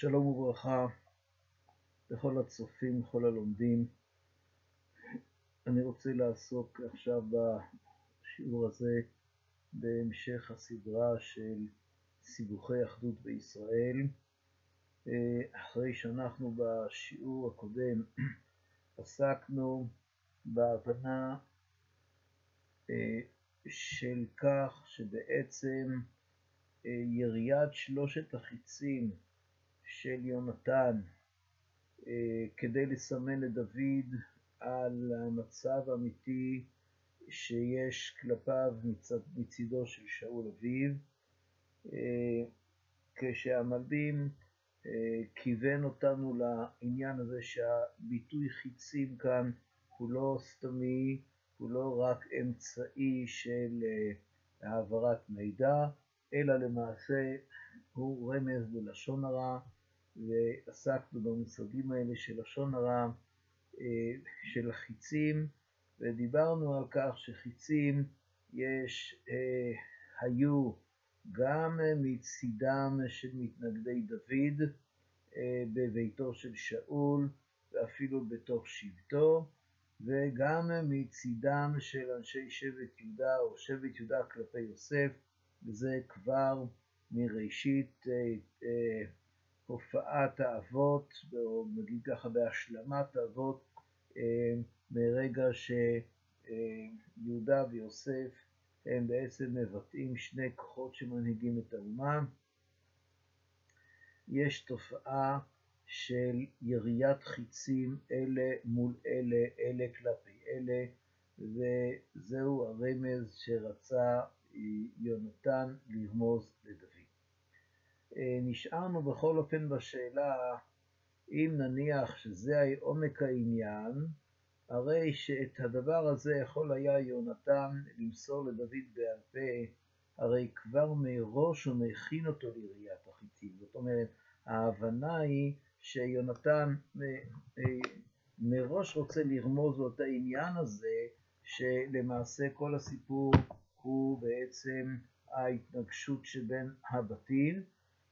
שלום וברכה לכל הצופים, לכל הלומדים. אני רוצה לעסוק עכשיו בשיעור הזה בהמשך הסדרה של סיבוכי אחדות בישראל. אחרי שאנחנו בשיעור הקודם עסקנו בהבנה אה, של כך שבעצם אה, יריית שלושת החיצים של יונתן אה, כדי לסמן לדוד על המצב האמיתי שיש כלפיו מצד, מצידו של שאול אביו, כשהמלבים כיוון אותנו לעניין הזה שהביטוי חיצים כאן הוא לא סתמי, הוא לא רק אמצעי של אה, העברת מידע, אלא למעשה הוא רמז ללשון הרע, ועסקנו במושגים האלה של לשון הרע, אה, של החיצים, ודיברנו על כך שחיצים יש, אה, היו גם מצידם של מתנגדי דוד בביתו של שאול, ואפילו בתוך שבטו, וגם מצידם של אנשי שבט יהודה או שבט יהודה כלפי יוסף, וזה כבר מראשית הופעת האבות, או נגיד ככה בהשלמת האבות, אה, מרגע שיהודה ויוסף הם בעצם מבטאים שני כוחות שמנהיגים את האומה. יש תופעה של יריית חיצים אלה מול אלה, אלה כלפי אלה, וזהו הרמז שרצה יונתן לרמוז לדוד. אה, נשארנו בכל אופן בשאלה, אם נניח שזה עומק העניין, הרי שאת הדבר הזה יכול היה יונתן למסור לדוד בעל פה, הרי כבר מראש הוא מכין אותו לראיית החיצים. זאת אומרת, ההבנה היא שיונתן אה, אה, מראש רוצה לרמוז לו את העניין הזה, שלמעשה כל הסיפור הוא בעצם ההתנגשות שבין הבתים,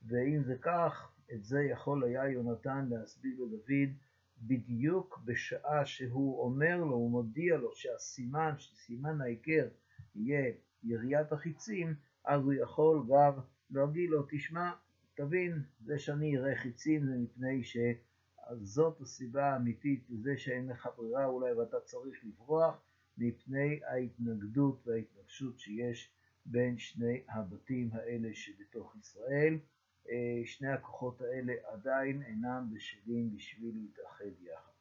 ואם זה כך, את זה יכול היה יונתן להסביר לדוד בדיוק בשעה שהוא אומר לו, הוא מודיע לו שהסימן, שסימן ההיכר יהיה יריית החיצים, אז הוא יכול גם להגיד לו, תשמע, תבין, זה שאני אראה חיצים זה מפני שזאת הסיבה האמיתית לזה שאין לך ברירה אולי ואתה צריך לברוח מפני ההתנגדות וההתנגשות שיש בין שני הבתים האלה שבתוך ישראל. אה, שני הכוחות האלה עדיין אינם בשלים בשביל להתאחד יחד.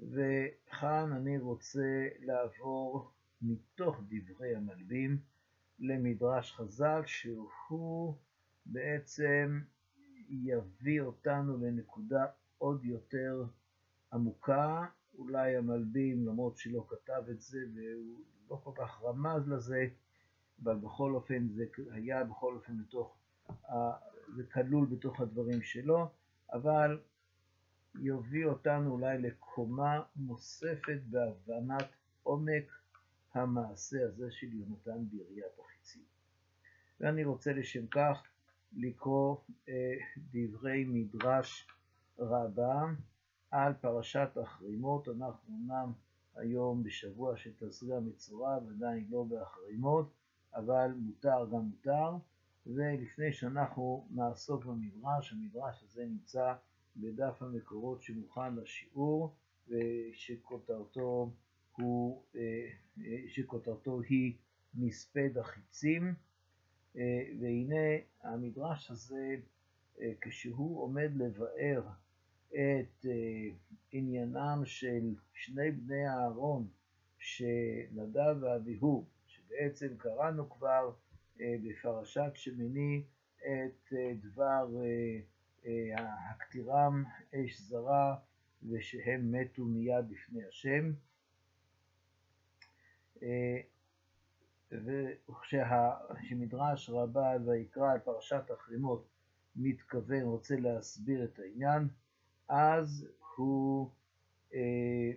וכאן אני רוצה לעבור מתוך דברי המלבים למדרש חז"ל, שהוא בעצם יביא אותנו לנקודה עוד יותר עמוקה. אולי המלבים, למרות שלא כתב את זה והוא לא כל כך רמז לזה, אבל בכל אופן זה היה בכל אופן בתוך, זה כלול בתוך הדברים שלו, אבל יביא אותנו אולי לקומה נוספת בהבנת עומק המעשה הזה של יונתן ביריית החיצים. ואני רוצה לשם כך לקרוא אה, דברי מדרש רבה על פרשת החרימות. אנחנו אמנם היום בשבוע של תזריע מצורע ועדיין לא בהחרימות, אבל מותר גם מותר. ולפני שאנחנו נעסוק במדרש, המדרש הזה נמצא בדף המקורות שמוכן לשיעור, ושכותרתו הוא, אה, אה, שכותרתו היא מספד החיצים, אה, והנה המדרש הזה, כשהוא עומד לבאר את עניינם של שני בני אהרון, שנדב ואביהו, שבעצם קראנו כבר בפרשת שמיני את דבר הקטירם אש זרה ושהם מתו מיד בפני השם. אה, וכשמדרש רבה ויקרא על פרשת החרימות מתכוון, רוצה להסביר את העניין, אז הוא אה,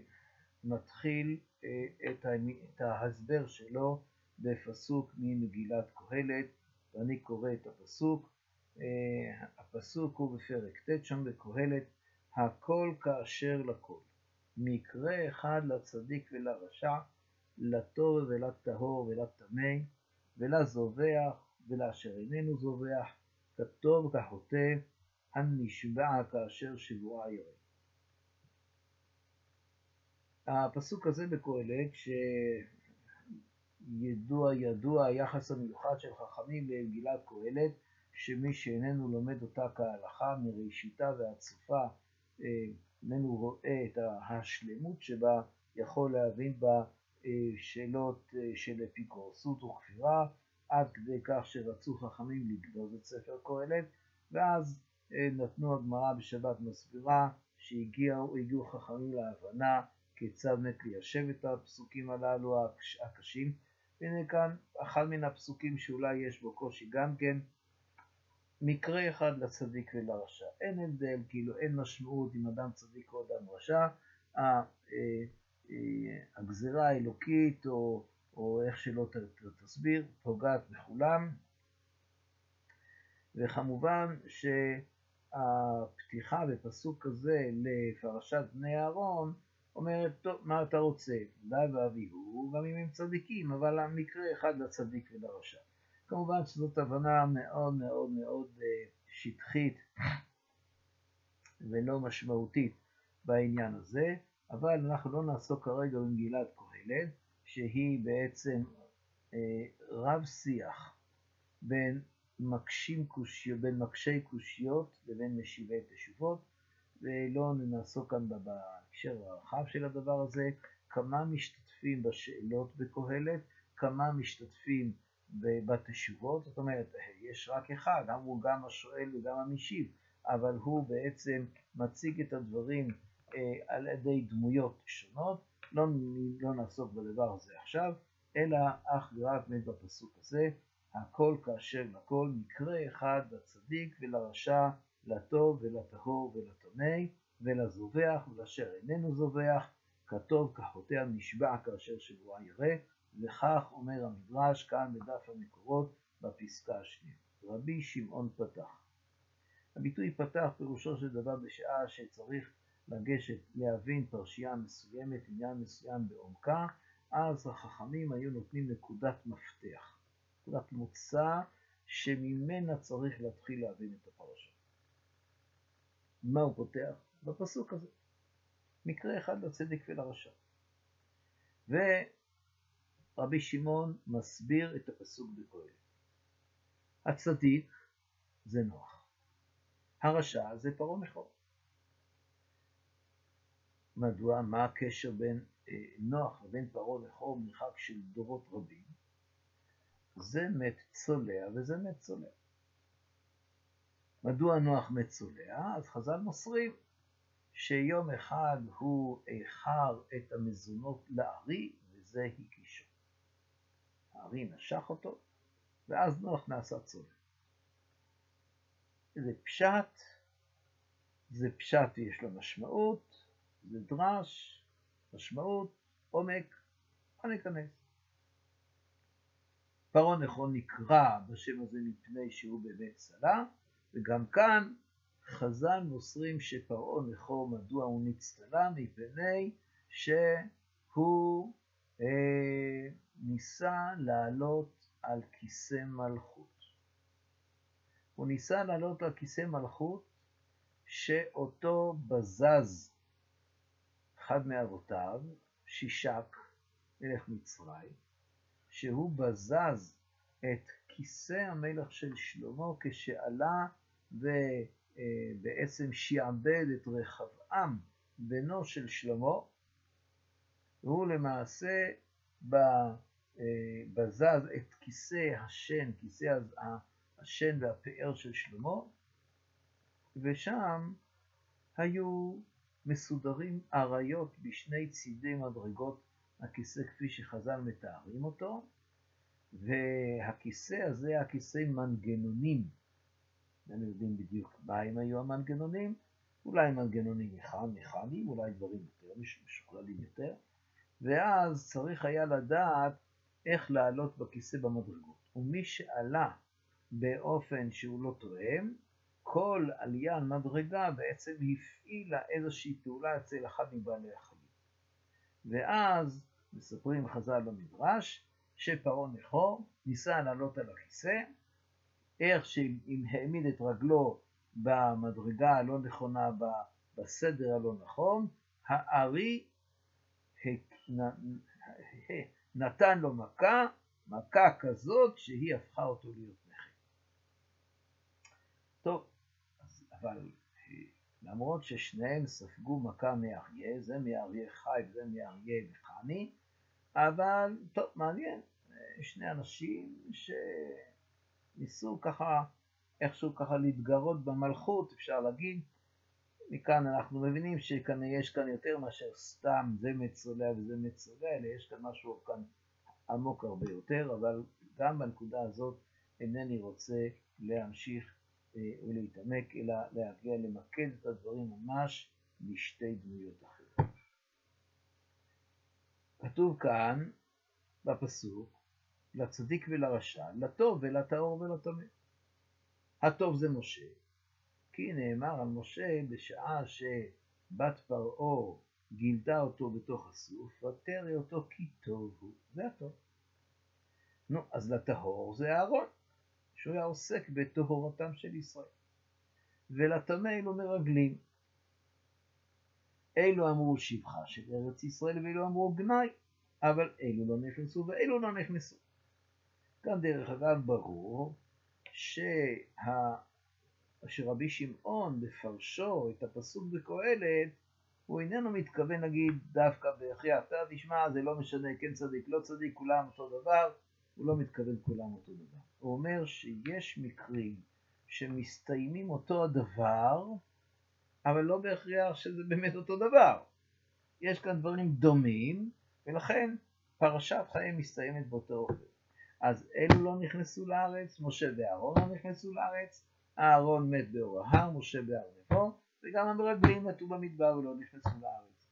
מתחיל אה, את ההסבר שלו בפסוק ממגילת קהלת, ואני קורא את הפסוק, אה, הפסוק הוא בפרק ט' שם בקהלת, הכל כאשר לכל. מקרה אחד לצדיק ולרשע, לטוב ולטהור ולטמא, ולזובח ולאשר איננו זובח, כטוב כחוטא, הנשבע כאשר שבועה ירא. הפסוק הזה בקהלת, שידוע ידוע היחס המיוחד של חכמים למגילת קהלת, שמי שאיננו לומד אותה כהלכה מראשיתה ועד סופה, אה, איננו רואה את השלמות שבה, יכול להבין בה אה, שאלות אה, של אפיקורסות וכפירה, עד כדי כך שרצו חכמים לגדוז את ספר קהלת, ואז נתנו הגמרא בשבת מסבירה שהגיעו חכמים להבנה כיצד באמת ליישב את הפסוקים הללו הקשים. והנה כאן אחד מן הפסוקים שאולי יש בו קושי גם כן, מקרה אחד לצדיק ולרשע. אין הבדל, כאילו אין משמעות אם אדם צדיק או אדם רשע. אה, אה, הגזרה האלוקית, או, או איך שלא תסביר, פוגעת בכולם. וכמובן שהפתיחה בפסוק הזה לפרשת בני אהרון אומרת, טוב, מה אתה רוצה? די ואביהו, גם אם הם צדיקים, אבל המקרה אחד לצדיק ולרשע. כמובן שזאת הבנה מאוד מאוד מאוד אה, שטחית ולא משמעותית בעניין הזה, אבל אנחנו לא נעסוק כרגע במגילת קהלת, שהיא בעצם אה, רב שיח בין, מקשים קושיות, בין מקשי קושיות לבין משיבי תשובות, ולא נעסוק כאן בהקשר הרחב של הדבר הזה, כמה משתתפים בשאלות בקהלת, כמה משתתפים בתשובות, זאת אומרת, יש רק אחד, הוא גם השואל וגם המשיב, אבל הוא בעצם מציג את הדברים אה, על ידי דמויות שונות, לא, לא נעסוק בדבר הזה עכשיו, אלא אך ורק בפסוק הזה, הכל כאשר לכל, מקרה אחד לצדיק ולרשע, לטוב ולטהור ולטמא, ולזובח ולאשר איננו זובח, כטוב כחוטא נשבע כאשר שבועה ירא, וכך אומר המדרש כאן בדף המקורות בפסקה השנייה. רבי שמעון פתח. הביטוי פתח פירושו של דבר בשעה שצריך לגשת להבין פרשייה מסוימת, עניין מסוים בעומקה, אז החכמים היו נותנים נקודת מפתח, נקודת מוצא שממנה צריך להתחיל להבין את הפרשה. מה הוא פותח? בפסוק הזה. מקרה אחד לצדק ולרשע. רבי שמעון מסביר את הפסוק בקהלת. הצדיק זה נוח, הרשע זה פרעה מכור. מדוע? מה הקשר בין אה, נוח לבין פרעה מכור מרחק של דורות רבים? זה מת צולע וזה מת צולע. מדוע נוח מת צולע? אז חז"ל מוסרים שיום אחד הוא איחר את המזונות לארי וזה הקישו. הארי נשך אותו, ואז נוח נעשה צולע. זה פשט, זה פשט ויש לו משמעות, זה דרש, משמעות, עומק, בוא ניכנס. פרעה נכון נקרא בשם הזה מפני שהוא באמת צלע, וגם כאן חז"ל מוסרים שפרעה נכו מדוע הוא נצטלה מפני שהוא אה, ניסה לעלות על כיסא מלכות. הוא ניסה לעלות על כיסא מלכות שאותו בזז אחד מאבותיו, שישק, מלך מצרים, שהוא בזז את כיסא המלך של שלמה כשעלה ובעצם שעבד את רחבעם, בנו של שלמה, והוא למעשה אה, בזז את כיסא השן, כיסא השן והפאר של שלמה, ושם היו מסודרים אריות בשני צידי מדרגות הכיסא כפי שחז"ל מתארים אותו, והכיסא הזה היה כיסא מנגנונים. איננו יודעים בדיוק מה הם היו המנגנונים, אולי מנגנונים מכניים, אולי דברים יותר משוכללים יותר, ואז צריך היה לדעת איך לעלות בכיסא במדרגות. ומי שעלה באופן שהוא לא תואם, כל עלייה על מדרגה בעצם הפעילה איזושהי פעולה אצל אחד מבעלי החיים. ואז מספרים חז"ל במדרש שפרעה נכו ניסה לעלות על הכיסא, איך שאם העמיד את רגלו במדרגה הלא נכונה, בסדר הלא נכון, הארי נתן לו מכה, מכה כזאת שהיא הפכה אותו להיות נכה. טוב, אבל למרות ששניהם ספגו מכה מאריה, זה מאריה חי וזה מאריה מכני, אבל טוב, מעניין, שני אנשים שניסו ככה, איכשהו ככה להתגרות במלכות, אפשר להגיד, מכאן אנחנו מבינים שיש כאן יותר מאשר סתם זה מצולע וזה מצולע, אלא יש כאן משהו כאן עמוק הרבה יותר, אבל גם בנקודה הזאת אינני רוצה להמשיך אה, ולהתעמק, אלא להגיע למקד את הדברים ממש בשתי דמויות אחרות. כתוב כאן בפסוק, לצדיק ולרשע, לטוב ולטהור ולטמא. הטוב זה משה, כי נאמר על משה בשעה שבת פרעה גילתה אותו בתוך הסוף, ותרא אותו כי טוב הוא, זה הטוב. נו, אז לטהור זה אהרון, שהוא היה עוסק בטהורתם של ישראל. ולטמא אלו מרגלים. אלו אמרו שבחה של ארץ ישראל ואלו אמרו גנאי, אבל אלו לא נכנסו ואלו לא נכנסו. כאן דרך אגב ברור שה... שרבי שמעון בפרשו את הפסוק בקהלת, הוא איננו מתכוון להגיד דווקא בהכרח, אתה תשמע, זה לא משנה, כן צדיק, לא צדיק, כולם אותו דבר, הוא לא מתכוון כולם אותו דבר. הוא אומר שיש מקרים שמסתיימים אותו הדבר, אבל לא בהכרח שזה באמת אותו דבר. יש כאן דברים דומים, ולכן פרשת חיים מסתיימת באותו אופן. אז אלו לא נכנסו לארץ, משה ואהרון לא נכנסו לארץ, אהרון מת באור ההר, משה בהר נבו, וגם המרגלים מתו במדבר ולא נכנסו לארץ.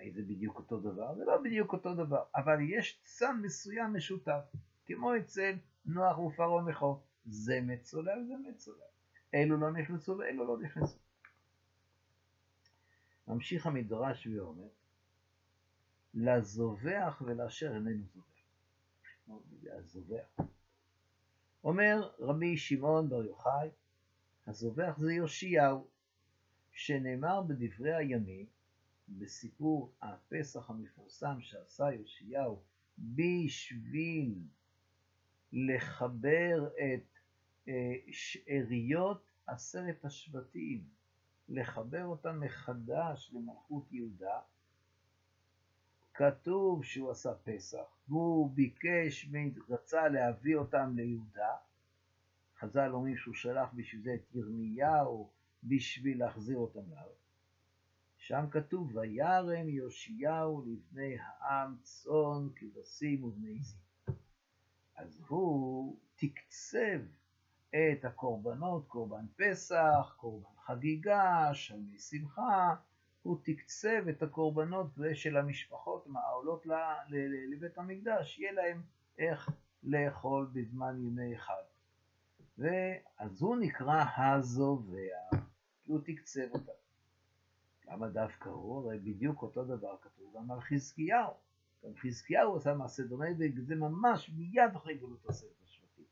האם זה בדיוק אותו דבר? זה לא בדיוק אותו דבר, אבל יש צם מסוים משותף, כמו אצל נוח ופרעה נכו, זה מת צולל וזה מת צולל. אלו לא נכנסו ואלו לא נכנסו. ממשיך המדרש ואומר, לזובח ולאשר איננו זובח. הזובח. אומר רבי שמעון בר יוחאי, הזובח זה יאשיהו, שנאמר בדברי הימים, בסיפור הפסח המפורסם שעשה יאשיהו בשביל לחבר את אה, שאריות עשרת השבטים, לחבר אותם מחדש למלכות יהודה, כתוב שהוא עשה פסח, והוא ביקש, רצה להביא אותם ליהודה, חז"ל אומרים שהוא שלח בשביל זה את ירמיהו בשביל להחזיר אותם לארץ. שם כתוב, וירם יאשיהו לבני העם צאן, כבשים ובני זים. אז הוא תקצב את הקורבנות, קורבן פסח, קורבן חגיגה, שלמי שמחה, הוא תקצב את הקורבנות של המשפחות העולות לבית המקדש, יהיה להם איך לאכול בזמן ימי חג. ואז הוא נקרא הזובע, כי הוא תקצב אותה. למה דווקא הוא? הרי בדיוק אותו דבר כתוב גם על חזקיהו. גם חזקיהו עשה מעשה דומה, וזה ממש מיד אחרי גלות עשרת השבטים.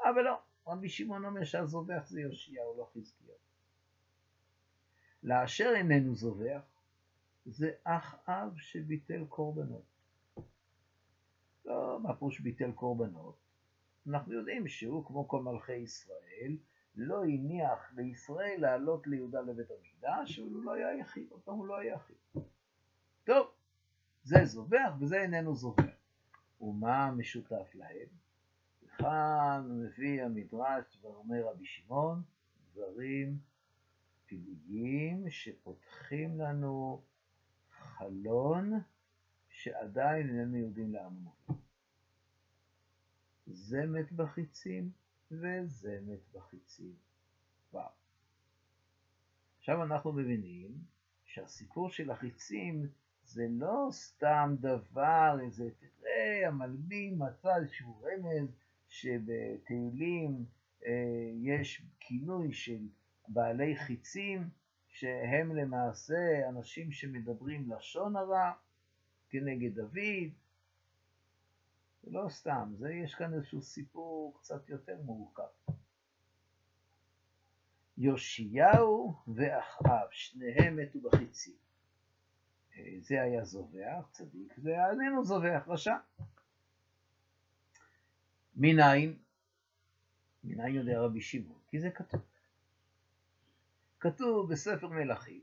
אבל לא, רבי שמעון אומר שהזובח זה יאשיהו, לא חזקיהו. לאשר איננו זובח, זה אח אב שביטל קורבנות. לא, מה פירוש ביטל קורבנות? אנחנו יודעים שהוא, כמו כל מלכי ישראל, לא הניח לישראל לעלות ליהודה לבית המקדש, אבל הוא לא היה יחיד, פעם הוא לא היה יחיד. טוב, זה זובח וזה איננו זובח. ומה משותף להם? וכאן מביא המדרש ואומר רבי שמעון דברים פלאיים שפותחים לנו חלון שעדיין איננו יודעים מוביל. זה מת בחיצים וזה מת בחיצים. וואו. עכשיו אנחנו מבינים שהסיפור של החיצים זה לא סתם דבר, איזה, תראה, המלבים מצא איזשהו רמז שבתהילים 100-101 אה, יש כינוי של בעלי חיצים, שהם למעשה אנשים שמדברים לשון הרע כנגד דוד. זה לא סתם, זה, יש כאן איזשהו סיפור קצת יותר מורכב. יאשיהו ואחאב, שניהם מתו בחיצים. אה, זה היה זובח, צדיק, זה איננו זובח, רשע. מניין? מניין יודע רבי שמעון? כי זה כתוב. כתוב בספר מלכים,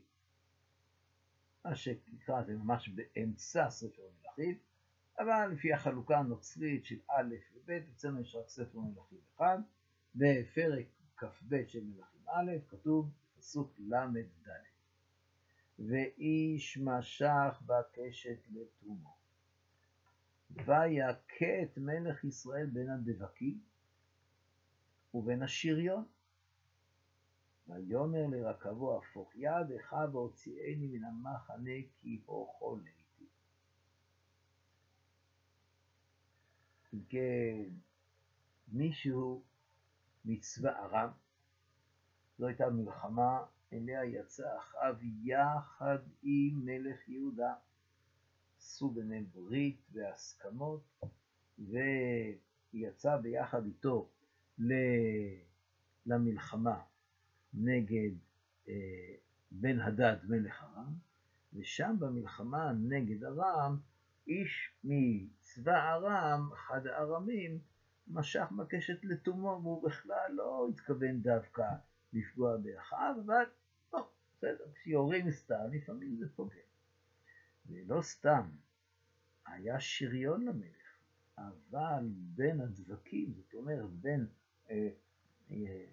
מה שנקרא זה ממש באמצע ספר מלכים, אבל לפי החלוקה הנוצרית של א' וב', אצלנו יש רק ספר מלכים אחד, בפרק כ"ב של מלכים א', כתוב פסוק ל"ד: ואיש משך בקשת לתומו, ויכה את מלך ישראל בין הדבקים ובין השריון. ויאמר לרכבו הפוך ידך והוציאני מן המחנה כי בו חולתי. אם כן, מישהו מצבא ארם, זו הייתה מלחמה אליה יצא אחאב יחד עם מלך יהודה. עשו ביניהם ברית והסכמות, ויצא ביחד איתו למלחמה נגד אה, בן הדד מלך ארם, ושם במלחמה נגד ארם, איש מצבא ארם, אחד הארמים, משך בקשת לתומו, והוא בכלל לא התכוון דווקא לפגוע באחיו, אבל לא, בסדר, כשיורים סתם, לפעמים זה פוגע. ולא סתם, היה שריון למלך, אבל בין הדבקים, זאת אומרת, בין אה, אה,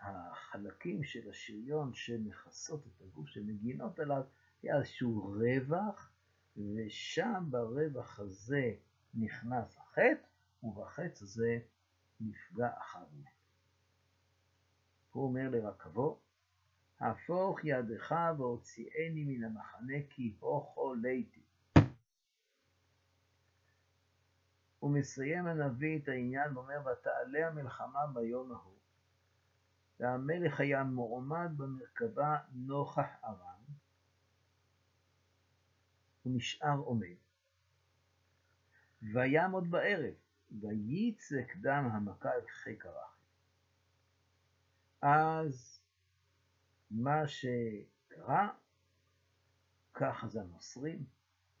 החלקים של השריון שמכסות את הגוף, שמגינות עליו, היה איזשהו רווח, ושם ברווח הזה נכנס החטא, ובחץ הזה נפגע אחר מת. הוא אומר לרכבו, הפוך ידך והוציאני מן המחנה כי בו חוליתי. הוא מסיים הנביא את העניין ואומר, ותעלה המלחמה ביום ההוא. והמלך היה מועמד במרכבה נוכח ארם, הוא נשאר עומד. ויעמוד בערב, וייצק דם המכה אל חיק הרחם. אז מה שקרה, ככה זה המוסרים,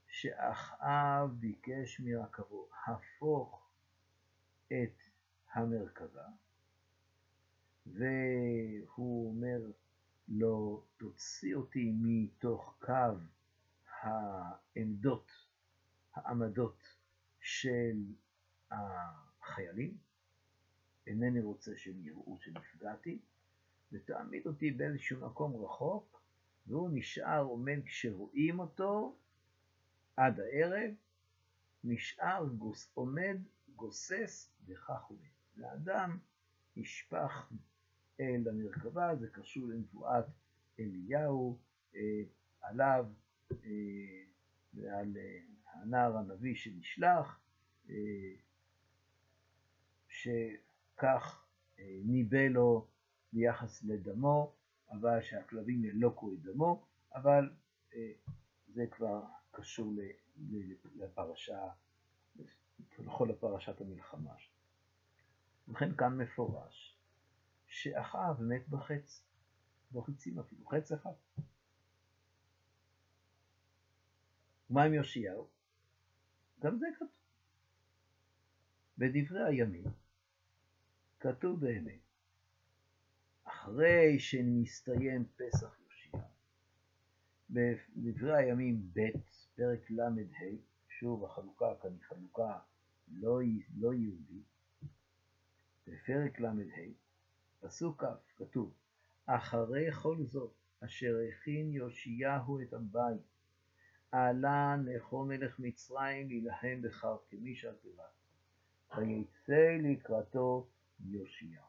שאחאב ביקש מרכבו, הפוך את המרכבה, והוא אומר לו, תוציא אותי מתוך קו העמדות, העמדות של החיילים, אינני רוצה שהם יראו שנפגעתי, ותעמיד אותי באיזשהו מקום רחוק, והוא נשאר עומד כשרואים אותו עד הערב, נשאר גוס, עומד, גוסס, וכך הוא מת. לאדם נשפך אל המרכבה, זה קשור לנבואת אליהו, אה, עליו אה, ועל אה, הנער הנביא שנשלח, שכך ניבא לו ביחס לדמו, אבל שהכלבים ילוקו את דמו, אבל זה כבר קשור לפרשה, לכל הפרשת המלחמה. ובכן כאן מפורש שאחאב מת בחץ, לא חצים אפילו, חץ אחד. ומה עם יאשיהו? גם זה כתוב. בדברי הימים כתוב באמת אחרי שנסתיים פסח יושיע, בדברי הימים ב', פרק ל"ה, שוב החלוקה כאן היא חלוקה לא, לא יהודית, בפרק ל"ה, פסוק כ', כתוב, אחרי כל זאת, אשר הכין יאשיהו את הבית, עלה נכו מלך מצרים להילחם בחרקמיש על פירת, ויצא לקראתו יאשיהו.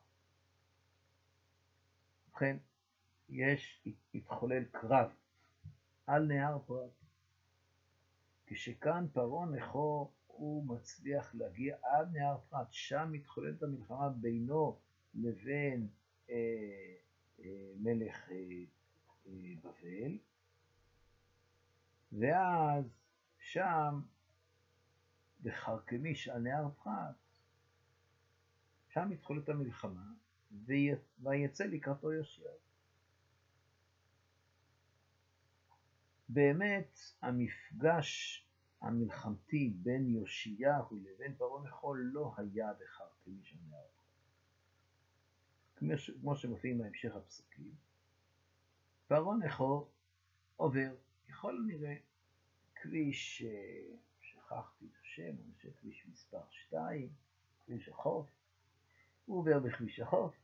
ובכן, יש, התחולל קרב על נהר פרת. כשכאן פרעה נכו הוא מצליח להגיע עד נהר פרת, שם מתחוללת המלחמה בינו לבין אה, אה, מלך אה, בבל, ואז שם, בחרקמיש על נהר פרת, שם מתחולת המלחמה, ויצא לקראתו יושיעו. באמת המפגש המלחמתי בין יאשיהו לבין פרעה נחול לא היה בחרטמיש הנהר. כמו שמופיעים בהמשך הפסוקים, פרעה נחול עובר, ככל הנראה, כביש, אה, שכחתי את השם, אני חושב כביש מספר 2, כביש החוף, הוא עובר בכביש החוף,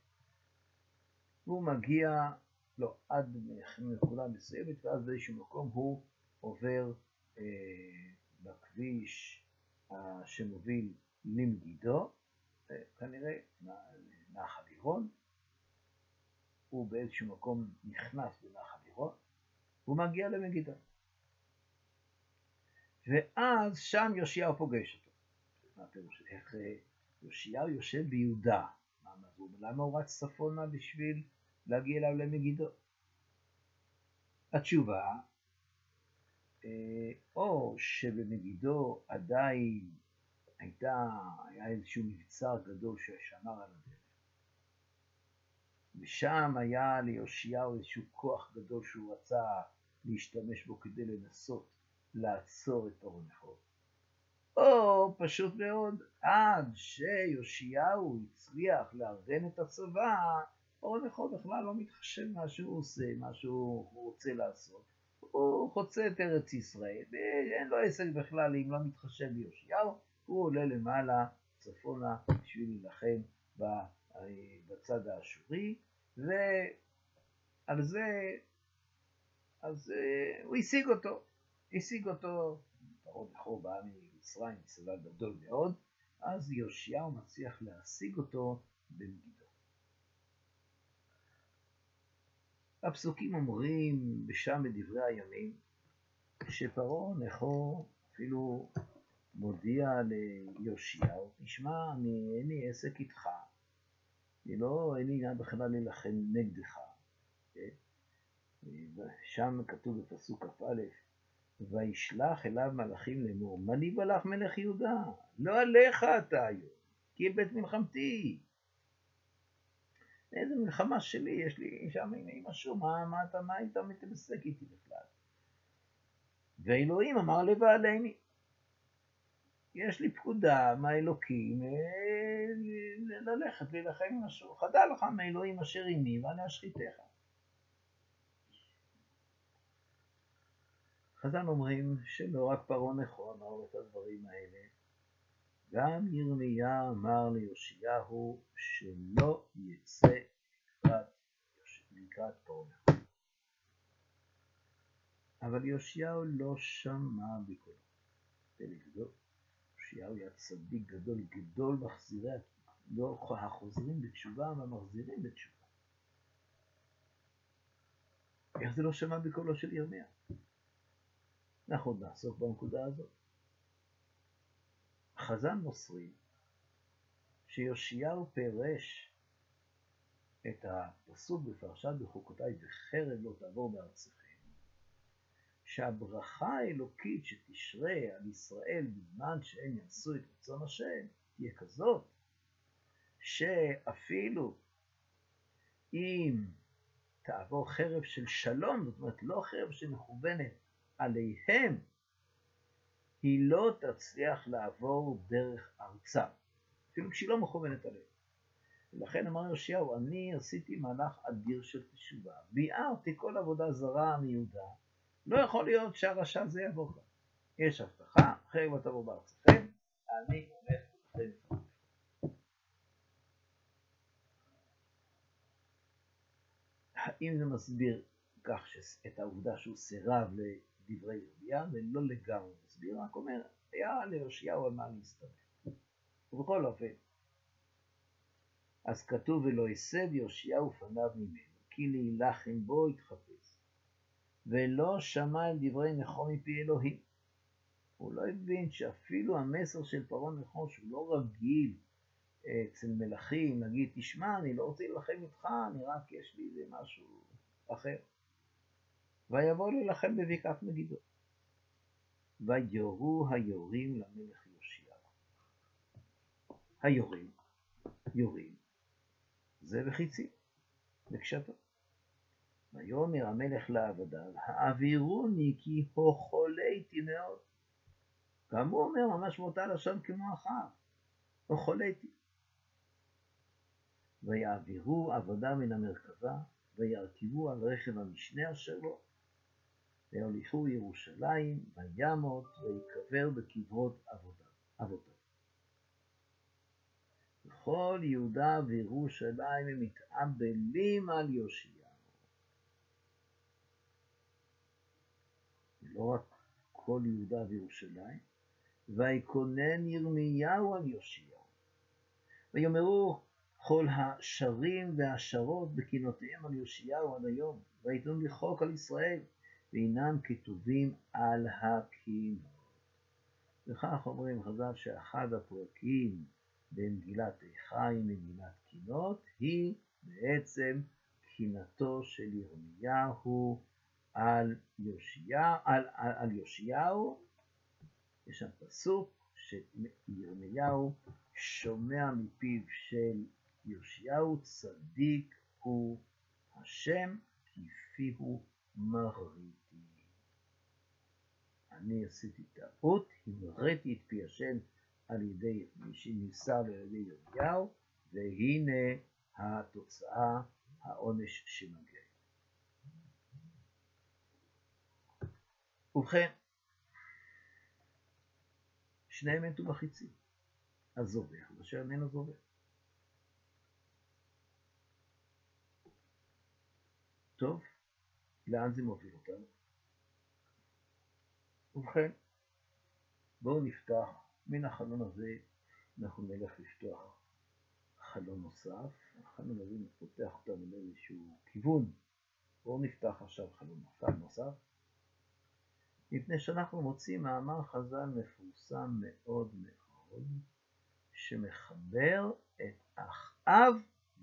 והוא מגיע לא, עד נקודה מסוימת, ואז באיזשהו מקום הוא עובר אה, בכביש אה, שמוביל למגידו, אה, כנראה נחל עירון, הוא באיזשהו מקום נכנס בנחל עירון, הוא מגיע למגידו. ואז שם יאשיהו פוגש אותו. מה פירוש? איך אה, יאשיהו יושב ביהודה? למה הוא רץ צפונה בשביל להגיע אליו למגידו. התשובה, אה, או שבמגידו עדיין הייתה, היה איזשהו מבצר גדול ששמר על ושם היה ליאשיהו איזשהו כוח גדול שהוא רצה להשתמש בו כדי לנסות לעצור את פרעה נחור. או פשוט מאוד, עד שיאשיהו הצליח לארגן את הצבא, אורן יכול בכלל לא מתחשב מה שהוא עושה, מה שהוא רוצה לעשות. הוא חוצה את ארץ ישראל, ואין לו עסק בכלל אם לא מתחשב ביאשיהו, הוא עולה למעלה, צפונה, בשביל להילחם בצד האשורי, ועל זה, אז אה, הוא השיג אותו, השיג אותו, פרעה בכור בא ממצרים, צבא גדול מאוד, אז יאשיהו מצליח להשיג אותו במגידו. הפסוקים אומרים בשם בדברי הימים, שפרעה נכו אפילו מודיע ליאשיהו, תשמע, אני אין לי עסק איתך, אני לא, אין לי עניין בכלל להילחם נגדך. כן? שם כתוב בפסוק כ"א, וישלח אליו מלאכים לאמור, מה ניבא לך מלך יהודה? לא עליך אתה היום, כי בית מלחמתי. איזה מלחמה שלי, יש לי שם עם משהו, מה, מה אתה, מה היית מתעסק איתי בכלל? ואלוהים אמר לבעלני, יש לי פקודה מהאלוקים אה, ללכת להילחם עם משהו, חדל לך מאלוהים אשר עימי ואני אשחיתך. חז"ל אומרים שלא רק פרעה נכון אמר את הדברים האלה, גם ירמיה אמר ליאשיהו שלא יצא לקראת, פרעה. אבל יאשיהו לא שמע בקולו. יאשיהו היה צדיק גדול, גדול מחזירי, לא החוזרים בתשובה והמחזירים בתשובה. איך זה לא שמע בקולו של ירמיה? אנחנו עוד נעסוק בנקודה הזאת. חז"ל מוסרים שיאשיהו פירש את הפסוק בפרשת בחוקותיי וחרב לא תעבור בארציכם, שהברכה האלוקית שתשרה על ישראל בזמן שהם יעשו את רצון השם תהיה כזאת שאפילו אם תעבור חרב של שלום, זאת אומרת לא חרב שמכוונת עליהם, היא לא תצליח לעבור דרך ארצה, אפילו כשהיא לא מכוונת עליהם. ולכן אמר יאשיהו, אני עשיתי מהלך אדיר של תשובה, ביארתי כל עבודה זרה מיהודה, לא יכול להיות שהרשע הזה יעבור כאן. יש הבטחה, אחרי לא תבוא בארצכם, אני הולך אחרי האם זה מסביר כך את העובדה שהוא סירב דברי ירמיה, ולא לגמרי מסביר, רק אומר, היה ליאשיהו על מה להסתמך. ובכל אופן, אז כתוב ולא הסב יאשיהו פניו ממנו, כי להילחם בו יתחפש, ולא שמע אל דברי נחום מפי אלוהים. הוא לא הבין שאפילו המסר של פרעה נחום, שהוא לא רגיל אצל מלכים, נגיד, תשמע, אני לא רוצה להילחם איתך, אני רק, יש לי איזה משהו אחר. ויבוא להילחם בבקעת מגידו. ויורו היורים למלך יאשיהו. היורים, יורים, זה וחיצי, בקשתו. ויאמר המלך לעבדיו, העבירוני כי הוכליתי מאוד. גם הוא אומר ממש באותה לשון כמו אחאב, הוכליתי. ויעבירו עבודה מן המרכבה, וירכבו על רכב המשנה אשר לו, ויוליכו ירושלים, וימות, ויקבר בקברות אבותיו. וכל יהודה וירושלים הם מתאבלים על יאשיהו. לא רק כל יהודה וירושלים, ויקונן ירמיהו על יאשיהו. ויאמרו כל השרים והשרות בקינותיהם על יאשיהו עד היום, ויתנו לחוק על ישראל, ואינם כתובים על הקינות. וכך אומרים חז"ל שאחד הפרקים במגילת איכה עם מגילת קינות היא בעצם קינתו של ירמיהו על יאשיהו, על, על, על יאשיהו, יש שם פסוק שירמיהו שומע מפיו של יאשיהו צדיק הוא השם כי פיהו מרריתי. אני עשיתי טעות, המראתי את פי השם על ידי מי שנמסר על ידי ירמיהו, והנה התוצאה, העונש שמגיע. ובכן, שניהם מתו בחיצים, הזובח ואשר איננו זובח. טוב, לאן זה מוביל אותנו? ובכן, בואו נפתח מן החלון הזה, אנחנו נלך לפתוח חלון נוסף, החלון הזה פותח אותנו לאיזשהו כיוון. בואו נפתח עכשיו חלון נוסף. מפני שאנחנו מוצאים מאמר חז"ל מפורסם מאוד מאוד, שמחבר את אחאב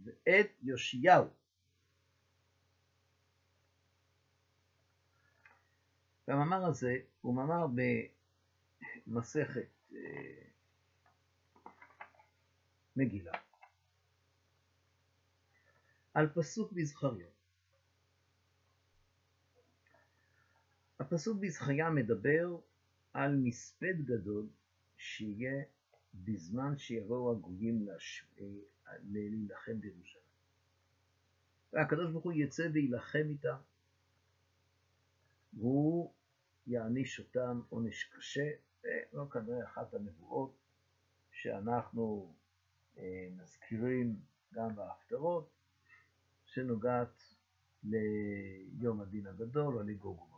ואת יאשיהו. והמאמר הזה הוא מאמר במסכת אה, מגילה על פסוק בזכריה. הפסוק בזכריה מדבר על מספד גדול שיהיה בזמן שיבואו הגויים להילחם בירושלים. והקדוש ברוך הוא יצא ויילחם איתם, והוא יעניש אותם עונש קשה, ולא כנראה אחת הנבואות שאנחנו אה, מזכירים גם בהפטרות, שנוגעת ליום הדין הגדול או לגוג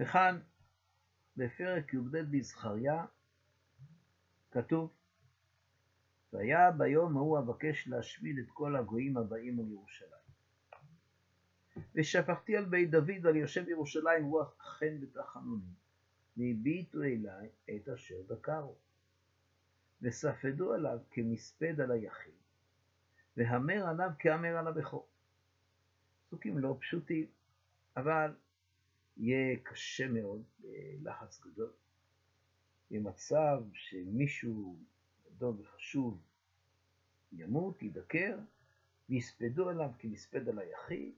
וכאן בפרק י"ב בזכריה כתוב והיה ביום ההוא אבקש להשמיד את כל הגויים הבאים על ירושלים. ושפכתי על בית דוד ועל יושב ירושלים רוח חן ותחנונים, והביטו אליי את אשר דקרו. וספדו עליו כמספד על היחיד, והמר עליו כהמר על הבכור. פסוקים לא פשוטים, אבל יהיה קשה מאוד, בלחץ גדול. יהיה מצב שמישהו גדול וחשוב ימות, ידקר, ויספדו עליו כמספד על היחיד,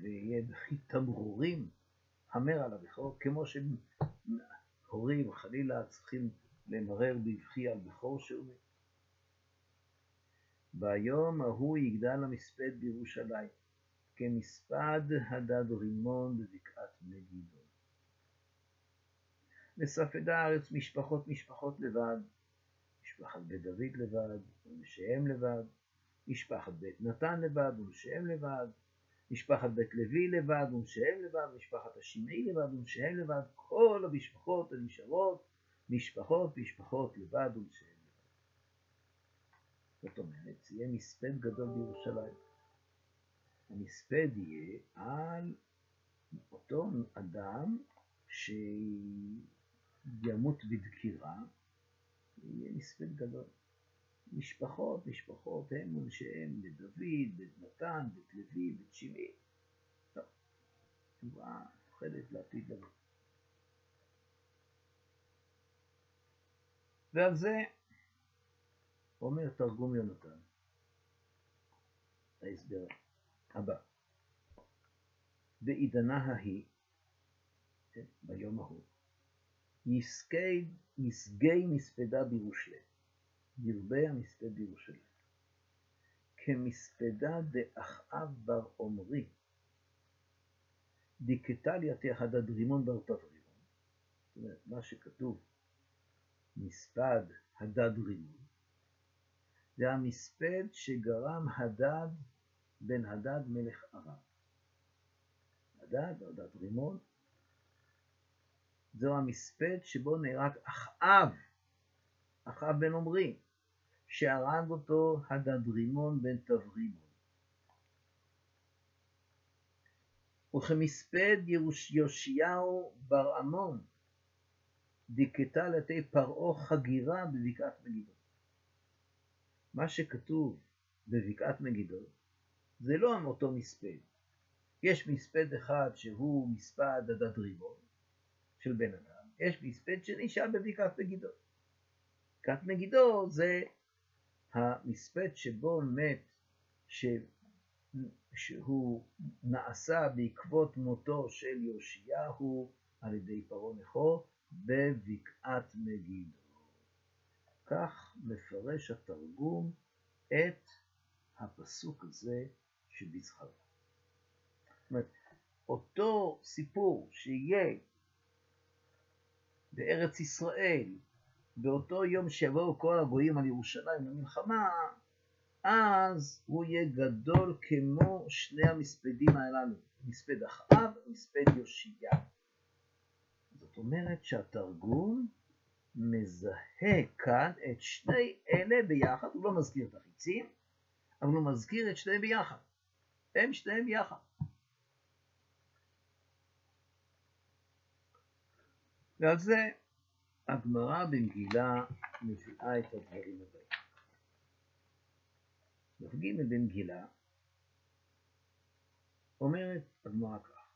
ויהיה בכי תמרורים המר על הבכור, כמו שהורים חלילה צריכים למרר בבכי על בכור שהוא מת. ביום ההוא יגדל המספד בירושלים. כמספד הדד רימון בבקעת מגידו. וספדה הארץ משפחות משפחות לבד, משפחת בית דוד לבד, ונשיהם לבד, משפחת בית נתן לבד, ונשיהם לבד, משפחת בית לוי לבד, ונשיהם לבד, משפחת השמעי לבד, ונשיהם לבד, כל המשפחות הנשארות, משפחות משפחות לבד, ונשיהם לבד. זאת אומרת, יהיה מספד גדול בירושלים. המספד יהיה על אותו אדם שימות בדקירה יהיה מספד גדול. משפחות, משפחות, הם ונשיהם, בית דוד, בית נתן, בית לוי, בית שמעי. טוב, תשובה מיוחדת לעתיד לבוא. ועל זה אומר תרגום יונתן, ההסבר הבא. בעידנה ההיא, כן, ביום ההוא, יסגי, יסגי מספדה בירושלים, ירבה המספד בירושלים, כמספדה דאחאב בר עומרי, דיקטליה תחדד רימון בר תברימון, זאת אומרת, מה שכתוב, מספד הדד רימון, זה המספד שגרם הדד בן הדד מלך ארם. הדד, הדד רימון, זהו המספד שבו נהרג אחאב, אחאב בן עמרי, שהרג אותו הדד רימון בן תברימון. וכמספד יאשיהו בר עמון, דיכתה לתי פרעה חגירה בבקעת מגידו. מה שכתוב בבקעת מגידו זה לא אותו מספד. יש מספד אחד שהוא מספד הדדרימון של בן אדם, יש מספד שני שהיה בבקעת מגידו. בקעת מגידו זה המספד שבו מת, ש... שהוא נעשה בעקבות מותו של יאשיהו על ידי פרעה נכו בבקעת מגידו. כך מפרש התרגום את הפסוק הזה זאת אומרת, אותו סיפור שיהיה בארץ ישראל, באותו יום שיבואו כל הגויים על ירושלים למלחמה, אז הוא יהיה גדול כמו שני המספדים הללו, מספד אחאב ומספד יושייה. זאת אומרת שהתרגום מזהה כאן את שני אלה ביחד, הוא לא מזכיר את החיצים, אבל הוא מזכיר את שניהם ביחד. הם שניהם יחד. ועל זה הגמרא במגילה מביאה את הדברים הבאים. דף ג' במגילה אומרת הגמרא כך: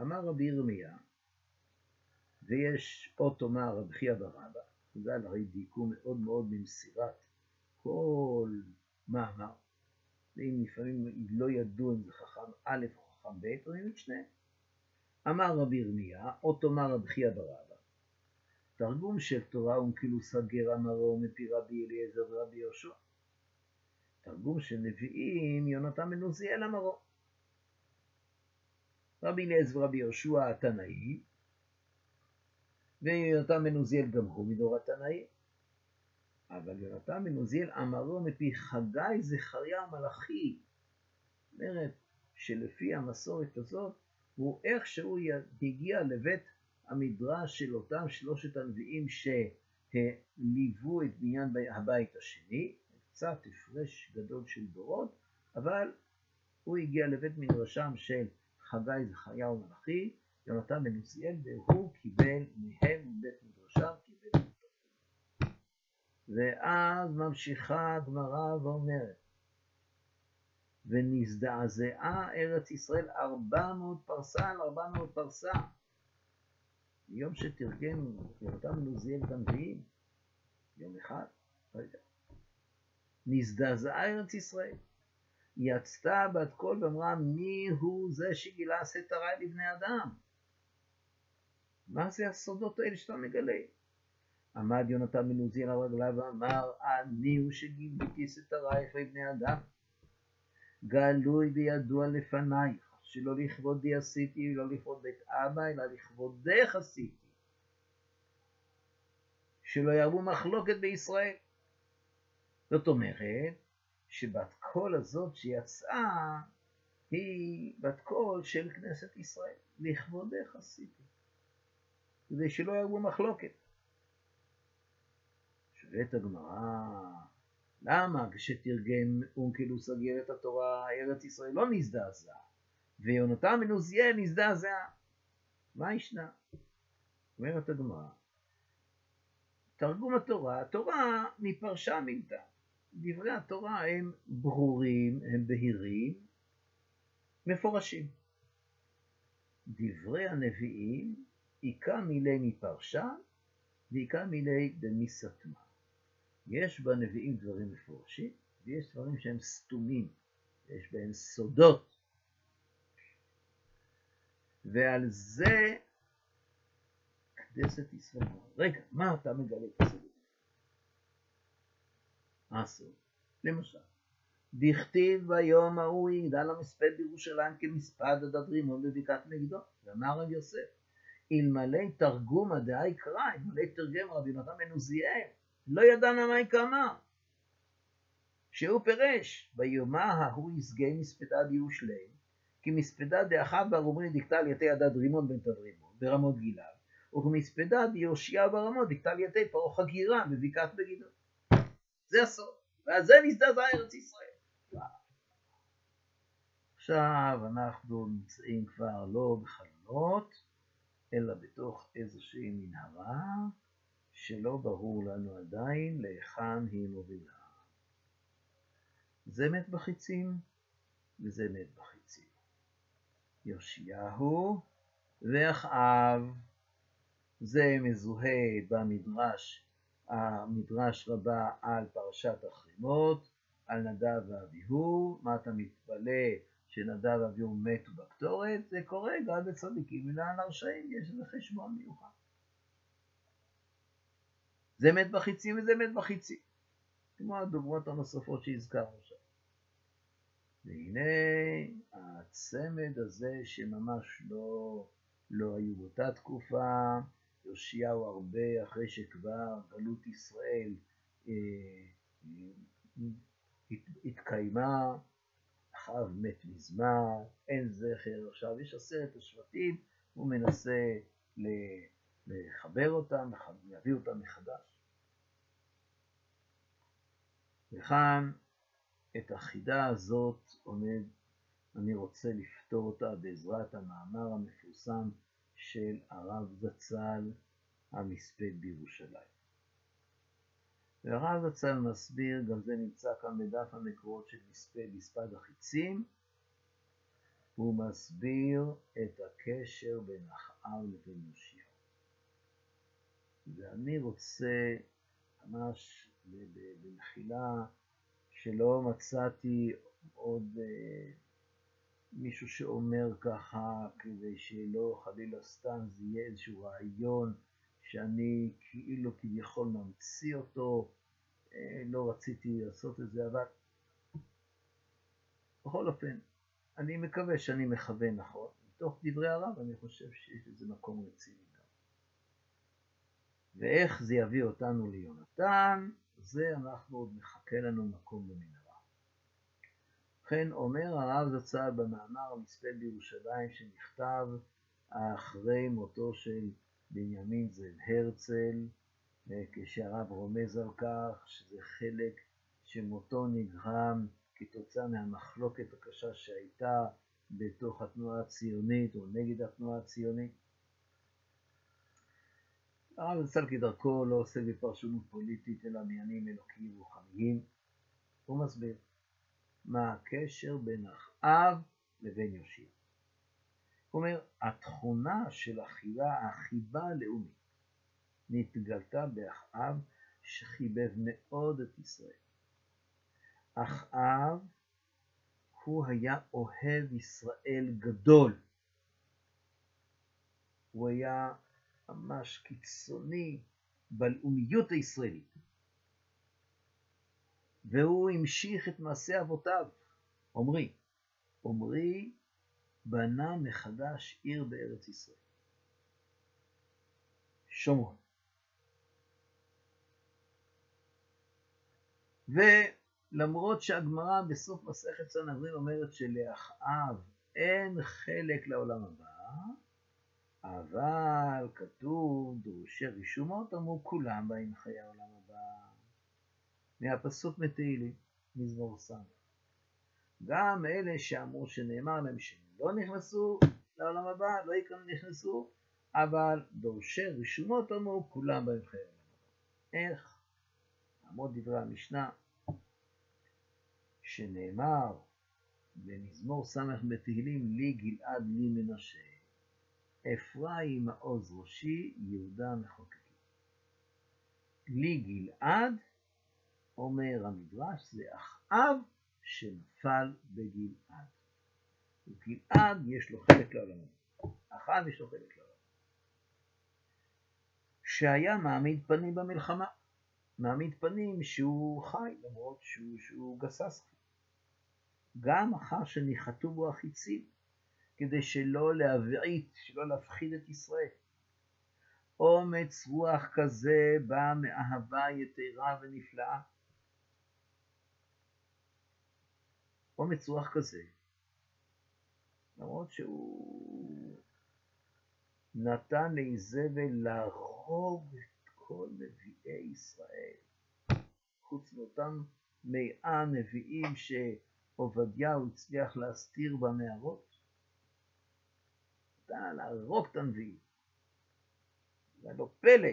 אמר רבי ירמיה ויש עוד תאמר רבי חייא ברבא, חז"ל הרי דייקו מאוד מאוד במסירת כל מאמר, ואם לפעמים לא ידעו אם זה חכם א' או חכם ב', רואים את שניהם. אמר רבי ירמיה, עוד תאמר חייא ברבא, תרגום של תורה וכאילו סגר אמרו מפי רבי אליעזר ורבי יהושע. תרגום של נביאים, יונתן בן עוזיאל אמרו. רבי אליעזר ורבי יהושע התנאי, ויונתן בן עוזיאל גם הוא מדור התנאי. אבל יונתן בן עוזיאל אמרו מפי חגי זכריה המלאכי. אומרת שלפי המסורת הזאת, הוא איכשהו הגיע לבית המדרש של אותם שלושת הנביאים שליוו את בניין הבית השני, קצת הפרש גדול של דורות, אבל הוא הגיע לבית מדרשם של חגי זכריהו מלאכי, יונתן בן עוזיאל, והוא קיבל מהם מבית מדרשם, ואז ממשיכה הגמרא ואומרת, ונזדעזעה ארץ ישראל ארבע מאות פרסה על ארבע מאות פרסה. יום שתרגם עוזיאל את הנביאים, יום אחד, לא יודע. נזדעזעה ארץ ישראל. יצתה בת קול ואמרה מי הוא זה שגילה סתרי לבני אדם? מה זה הסודות האלה שאתה מגלה? עמד יונתן בן עוזיאל על רגליו ואמר, אני הוא שגיליתי סתרייך לבני אדם. גלוי וידוע לפנייך, שלא לכבודי עשיתי ולא לכבוד בית אבא, אלא לכבודך עשיתי. שלא ירבו מחלוקת בישראל. זאת אומרת, שבת קול הזאת שיצאה, היא בת קול של כנסת ישראל. לכבודך עשיתי. כדי שלא ירבו מחלוקת. שואלת הגמרא, למה כשתרגם אונקלוס סגר את התורה, ארץ ישראל לא נזדעזע, ויונתן עוזיאל נזדעזע? מה ישנה? אומרת הגמרא, תרגום התורה, התורה מפרשה מילתא. דברי התורה הם ברורים, הם בהירים, מפורשים. דברי הנביאים, עיקר מילי מפרשה ועיקר מילי דמיסתמה. יש בנביאים דברים מפורשים ויש דברים שהם סתומים, יש בהם סודות. ועל זה כנסת ישראל. רגע, מה אתה מגלה את הסוד? הסוד. למשל, דכתיב ביום ההוא יגדל המספד בירושלים כמספד עד רימון בבקעת מגידו, ואמר רב יוסף, אלמלא תרגומא דאי קרא, אלמלא תרגם רבי נתן בן עוזיאל, לא ידענה מה יקמה. שהוא פירש, ביומה ההוא יסגי מספדה בירושלים, כי מספדה דאחד ברומרי דקטל יתי עדד רימון בן תדרימון, ברמות גלעד, וכמספדה דיושיע ברמות דקטל יתי פרעה חגירה בבקעת מגידו. זה הסוד. ועל זה נזדעזע ארץ ישראל. עכשיו אנחנו נמצאים כבר לא בחלונות, אלא בתוך איזושהי מנהרה שלא ברור לנו עדיין להיכן היא מובילה. זה מת בחיצים וזה מת בחיצים. יאשיהו ואחאב זה מזוהה במדרש המדרש רבה על פרשת החרימות, על נדב ואביהו, מה אתה מתפלא שנדב ואביהו מתו בקטורת? זה קורה גם בצדיקים ולען הרשעים, יש לזה חשבון מיוחד. זה מת בחיצים וזה מת בחיצים, כמו הדוגמאות הנוספות שהזכרנו שם. והנה הצמד הזה שממש לא, לא היו באותה תקופה, יאשיהו הרבה אחרי שכבר גלות ישראל אה, אה, התקיימה, אחאב מת מזמן, אין זכר, עכשיו יש עשרת השבטים, הוא מנסה לחבר אותם, להביא אותם מחדש. וכאן את החידה הזאת עומד, אני רוצה לפתור אותה בעזרת המאמר המפורסם של הרב זצ"ל המספד בירושלים. והרב זצ"ל מסביר, גם זה נמצא כאן בדף המקורות של מספד, מספד החיצים, הוא מסביר את הקשר בין אחאב לבין יושיע. ואני רוצה ממש במחילה שלא מצאתי עוד אה, מישהו שאומר ככה כדי שלא חלילה סתם זה יהיה איזשהו רעיון שאני כאילו כביכול ממציא אותו, אה, לא רציתי לעשות את זה, אבל בכל אופן, אני מקווה שאני מכוון נכון. מתוך דברי הרב אני חושב שיש לזה מקום רציני. ואיך זה יביא אותנו ליונתן, זה אנחנו עוד מחכה לנו מקום במנהרה. ובכן אומר הרב זצ"ל במאמר המספד בירושלים שנכתב אחרי מותו של בנימין זאב הרצל, כשהרב רומז על כך שזה חלק שמותו נגרם כתוצאה מהמחלוקת הקשה שהייתה בתוך התנועה הציונית או נגד התנועה הציונית. הרב זצ"ל כדרכו לא עושה בפרשנות פוליטית אלא מעניינים אלוקיים רוחניים. הוא מסביר מה הקשר בין אחאב לבין יושיע. הוא אומר, התכונה של החיבה, החיבה הלאומית, נתגלתה באחאב שחיבב מאוד את ישראל. אחאב הוא היה אוהב ישראל גדול. הוא היה ממש קיצוני בלאומיות הישראלית. והוא המשיך את מעשה אבותיו, עמרי. עמרי בנה מחדש עיר בארץ ישראל. שומרון. ולמרות שהגמרא בסוף מסכת סנהדרין אומרת שלאחאב אין חלק לעולם הבא, אבל כתוב דורשי רישומות אמרו כולם באים חיי העולם הבא. מהפסוק מתהילים, מזמור ס'. גם אלה שאמרו שנאמר להם לא נכנסו לעולם הבא, לא נכנסו, אבל דורשי רישומות אמרו כולם בהם חיי העולם הבא. איך? לעמוד דברי המשנה, שנאמר במזמור ס' בתהילים, לי גלעד לי מנשה, אפרים מעוז ראשי, יהודה מחוקקי. לי גלעד, אומר המדרש, זה אחאב שנפל בגלעד. וגלעד יש לו חלק לעולמו. אחאב יש לו חלק לעולמו. שהיה מעמיד פנים במלחמה. מעמיד פנים שהוא חי, למרות שהוא, שהוא גסס. גם אחר שניחתו בו החיצים, כדי שלא להבעיט, שלא להפחיד את ישראל. אומץ רוח כזה בא מאהבה יתרה ונפלאה. אומץ רוח כזה, למרות שהוא נתן לאיזבל להרוג את כל נביאי ישראל, חוץ מאותם מאה נביאים שעובדיהו הצליח להסתיר במערות, נתן להרוג את הנביאים. זה לא פלא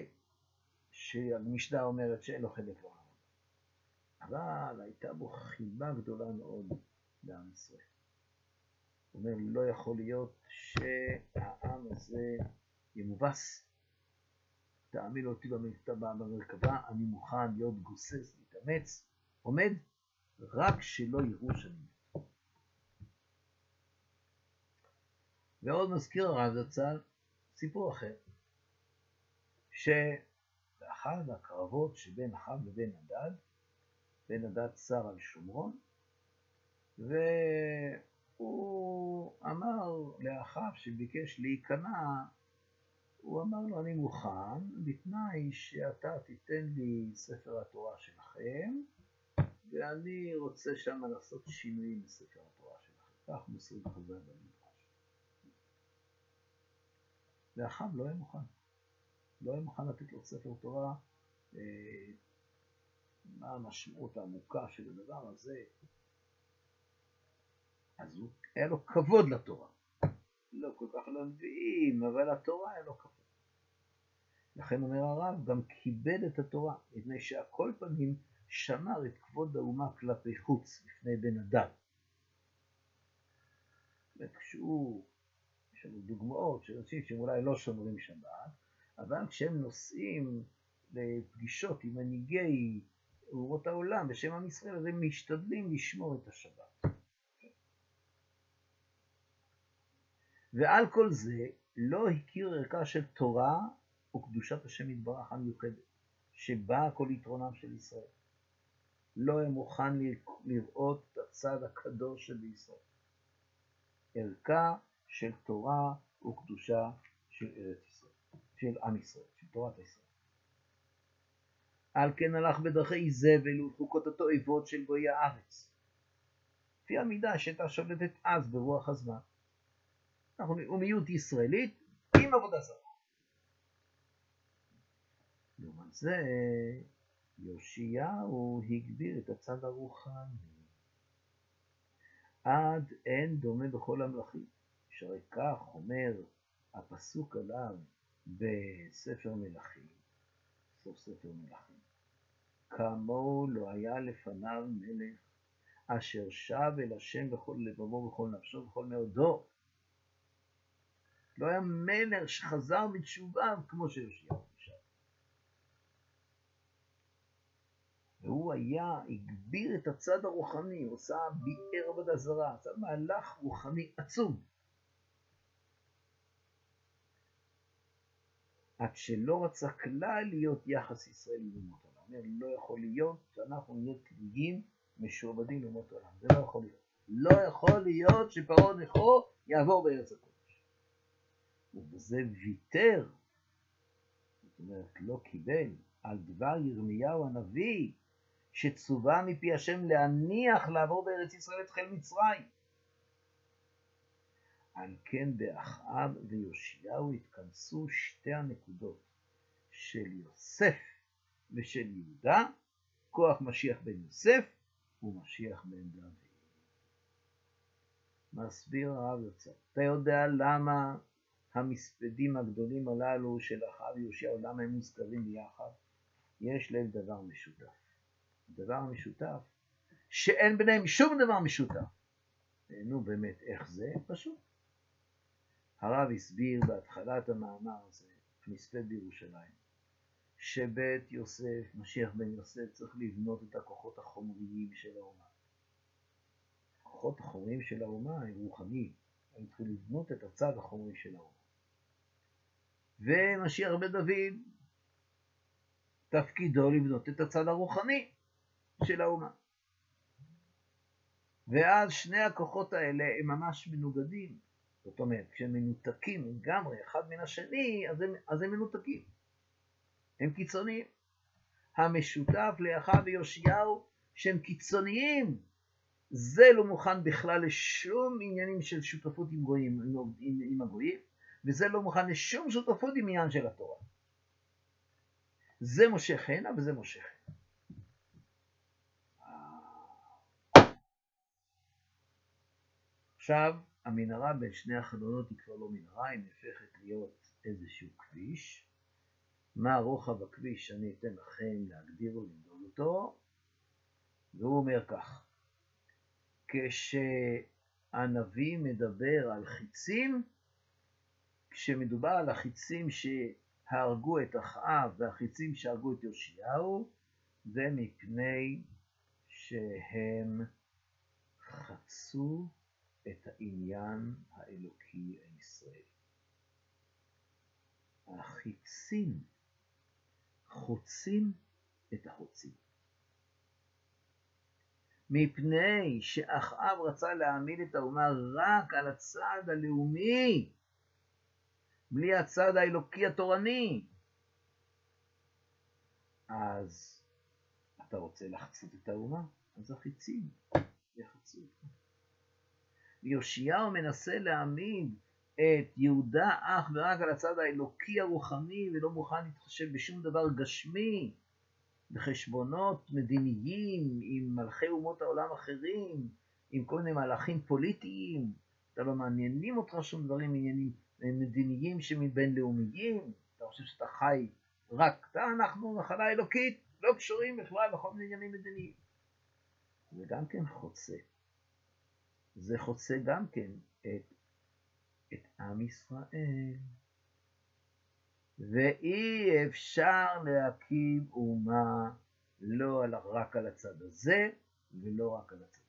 שהמשנה אומרת שאין לו חלק לעולם. אבל הייתה בו חיבה גדולה מאוד לעם ישראל. הוא אומר, לא יכול להיות שהעם הזה ימובס. תאמין אותי במרכבה, אני מוכן להיות גוסס, להתאמץ, עומד, רק שלא יראו שאני מת. ועוד מזכיר הרב זצ"ל סיפור אחר. שבאחד הקרבות שבין אחאב לבין הדד, בן הדד שר על שומרון, והוא אמר לאחאב שביקש להיכנע, הוא אמר לו, אני מוכן, בתנאי שאתה תיתן לי ספר התורה שלכם, ואני רוצה שם לעשות שינויים בספר התורה שלכם. כך מוסרים חז"ל במדרש. ואחאב לא היה מוכן. לא היה מוכן לתת לו ספר תורה, אה, מה המשמעות העמוקה של הדבר הזה. אז הוא, היה לו כבוד לתורה. לא כל כך לנביאים, אבל התורה היה לו כבוד. לכן אומר הרב, גם כיבד את התורה, מפני שעל כל פנים שמר את כבוד האומה כלפי חוץ, לפני בן אדם. וכשהוא, יש לנו דוגמאות של אנשים שהם אולי לא שומרים שבת, אבל כשהם נוסעים לפגישות עם מנהיגי אומות העולם בשם עם ישראל, אז הם משתדלים לשמור את השבת. ועל כל זה לא הכיר ערכה של תורה וקדושת השם יתברך המיוחדת, שבה כל יתרונם של ישראל. לא היה מוכן לראות את הצד הקדוש שבישראל. ערכה של תורה וקדושה של ארץ ישראל. של עם ישראל, של תורת ישראל. על כן הלך בדרכי זבל ולחוקות התועבות של גויי הארץ. לפי המידה שהייתה שולטת אז ברוח הזמן. אנחנו לאומיות ישראלית עם עבודה זרה. לעומת זה, יאשיהו הגביר את הצד הרוחני. עד אין דומה בכל המלכים, שהרי כך אומר הפסוק עליו בספר מלכים, סוף ספר מלכים. כמוהו לא היה לפניו מלך, אשר שב אל השם בכל לבבו ובכל נפשו ובכל מאודו. לא היה מלך שחזר בתשובה כמו שיושיעו עכשיו. והוא היה, הגביר את הצד הרוחני, הוא עשה ביער עבודה זרה, עשה מהלך רוחני עצום. עד שלא רצה כלל להיות יחס ישראל לאומות עולם. אומר, לא יכול להיות שאנחנו נהיה תלויים משועבדים לאומות עולם. זה לא יכול להיות. לא יכול להיות שפרעה נכו יעבור בארץ הקודש. ובזה ויתר, זאת אומרת, לא קיבל, על דבר ירמיהו הנביא, שצווה מפי השם להניח לעבור בארץ ישראל את חיל מצרים. על כן באחאב ויאשיהו התכנסו שתי הנקודות של יוסף ושל יהודה, כוח משיח בן יוסף ומשיח בן דוד. מסביר הרב יוצא, אתה יודע למה המספדים הגדולים הללו של אחאב ויאשיהו, למה הם מוזכרים ביחד? יש להם דבר משותף. הדבר המשותף, שאין ביניהם שום דבר משותף. נו באמת, איך זה? פשוט. הרב הסביר בהתחלת המאמר הזה, מספד בירושלים, שבית יוסף, משיח בן יוסף, צריך לבנות את הכוחות החומריים של האומה. הכוחות החומריים של האומה הם רוחניים, הם צריכים לבנות את הצד החומרי של האומה. ומשיח בן דוד, תפקידו לבנות את הצד הרוחני של האומה. ואז שני הכוחות האלה הם ממש מנוגדים. זאת אומרת, כשהם מנותקים לגמרי אחד מן השני, אז הם, אז הם מנותקים. הם קיצוניים. המשותף לאחיו ויאשיהו שהם קיצוניים, זה לא מוכן בכלל לשום עניינים של שותפות עם גויים, עם, עם, עם הגויים, וזה לא מוכן לשום שותפות עם עניין של התורה. זה מושך הנה וזה מושך הנה. עכשיו, המנהרה בין שני החלונות היא כבר לא מנהרה, היא נהפכת להיות איזשהו כביש. מה רוחב הכביש אני אתן לכם להגדיר ולמדוד אותו, והוא אומר כך: כשהנביא מדבר על חיצים, כשמדובר על החיצים שהרגו את אחאב והחיצים שהרגו את יאשיהו, זה מפני שהם חצו את העניין האלוקי הישראלי. החיצים חוצים את החוצים. מפני שאחאב רצה להעמיד את האומה רק על הצד הלאומי, בלי הצד האלוקי התורני. אז אתה רוצה לחצות את האומה? אז החיצים יחצו אותך. ויאשיהו מנסה להעמיד את יהודה אך ורק על הצד האלוקי הרוחני ולא מוכן להתחשב בשום דבר גשמי, בחשבונות מדיניים עם מלכי אומות העולם אחרים, עם כל מיני מהלכים פוליטיים, אתה לא מעניינים אותך שום דברים עניינים מדיניים שמבינלאומיים, אתה חושב שאתה חי רק אתה, אנחנו נחלה אלוקית, לא קשורים בכלל לכל מיני עניינים מדיניים. זה גם כן חוצה. זה חוצה גם כן את, את עם ישראל. ואי אפשר להקים אומה לא רק על הצד הזה ולא רק על הצד הזה.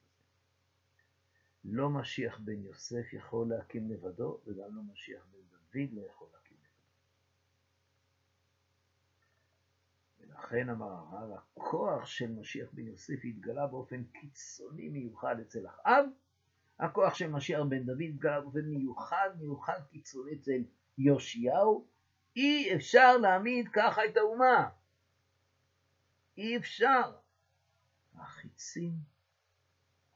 לא משיח בן יוסף יכול להקים לבדו, וגם לא משיח בן דוד לא יכול להקים לבדו. ולכן אמר הרב, הכוח של משיח בן יוסף התגלה באופן קיצוני מיוחד אצל אחאב, הכוח של משיח בן דוד התגלה באופן מיוחד, קיצוני אצל יאשיהו, אי אפשר להעמיד ככה את האומה. אי אפשר. החיצים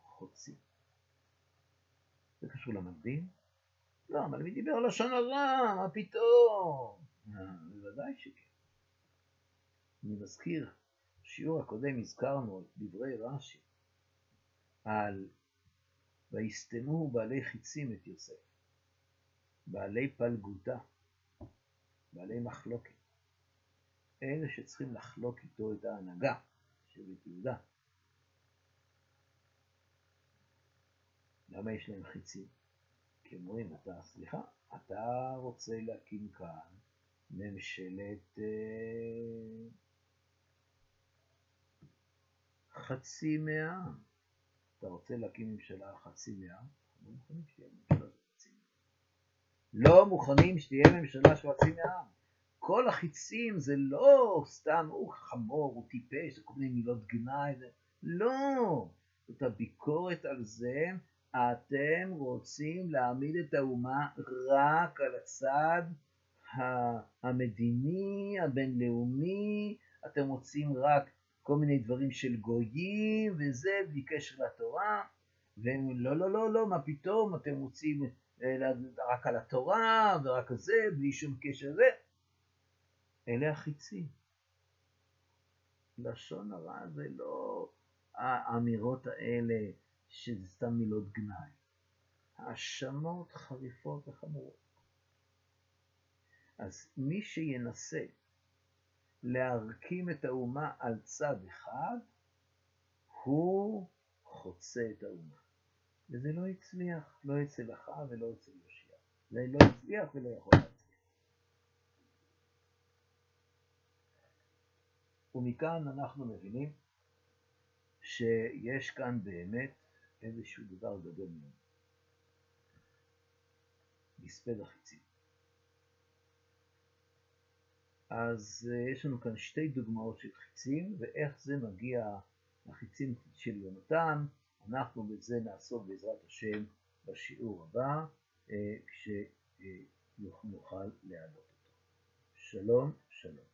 חוצים. זה קשור למקדים? לא, מי דיבר על לשון הרע? מה פתאום? אה, בוודאי שכן. אני מזכיר, בשיעור הקודם הזכרנו את דברי רש"י על ויסתמו בעלי חיצים את יוסף, בעלי פלגותה. בעלי מחלוקת, אלה שצריכים לחלוק איתו את ההנהגה של בית יהודה. למה יש להם חיצים? כי אומרים, אתה, סליחה, אתה רוצה להקים כאן ממשלת אה, חצי מהעם. אתה רוצה להקים ממשלה חצי מהעם? לא מוכנים שתהיה ממשלה לא מוכנים שתהיה ממשלה של חצי מהעם. כל החיצים זה לא סתם, הוא חמור, הוא טיפש, זה כל מיני מילות גנאי, זה... לא, זאת הביקורת על זה, אתם רוצים להעמיד את האומה רק על הצד המדיני, הבינלאומי, אתם רוצים רק כל מיני דברים של גויים, וזה בלי קשר לתורה, והם לא, לא, לא, לא, מה פתאום, אתם רוצים רק על התורה ורק זה, בלי שום קשר לזה. אלה החיצים. לשון הרע זה לא האמירות האלה שזה סתם מילות גנאי. האשמות חריפות וחמורות. אז מי שינסה להרכים את האומה על צד אחד, הוא חוצה את האומה. וזה לא הצליח, לא אצל אחאב ולא אצל יושיע. זה לא הצליח ולא יכול להצליח. ומכאן אנחנו מבינים שיש כאן באמת איזשהו דבר גדול מאוד. מספד החיצים. אז אה, יש לנו כאן שתי דוגמאות של חיצים, ואיך זה מגיע לחיצים של יונתן, אנחנו בזה נעסוק בעזרת השם בשיעור הבא, אה, כשנוכל להעלות אותו. שלום, שלום.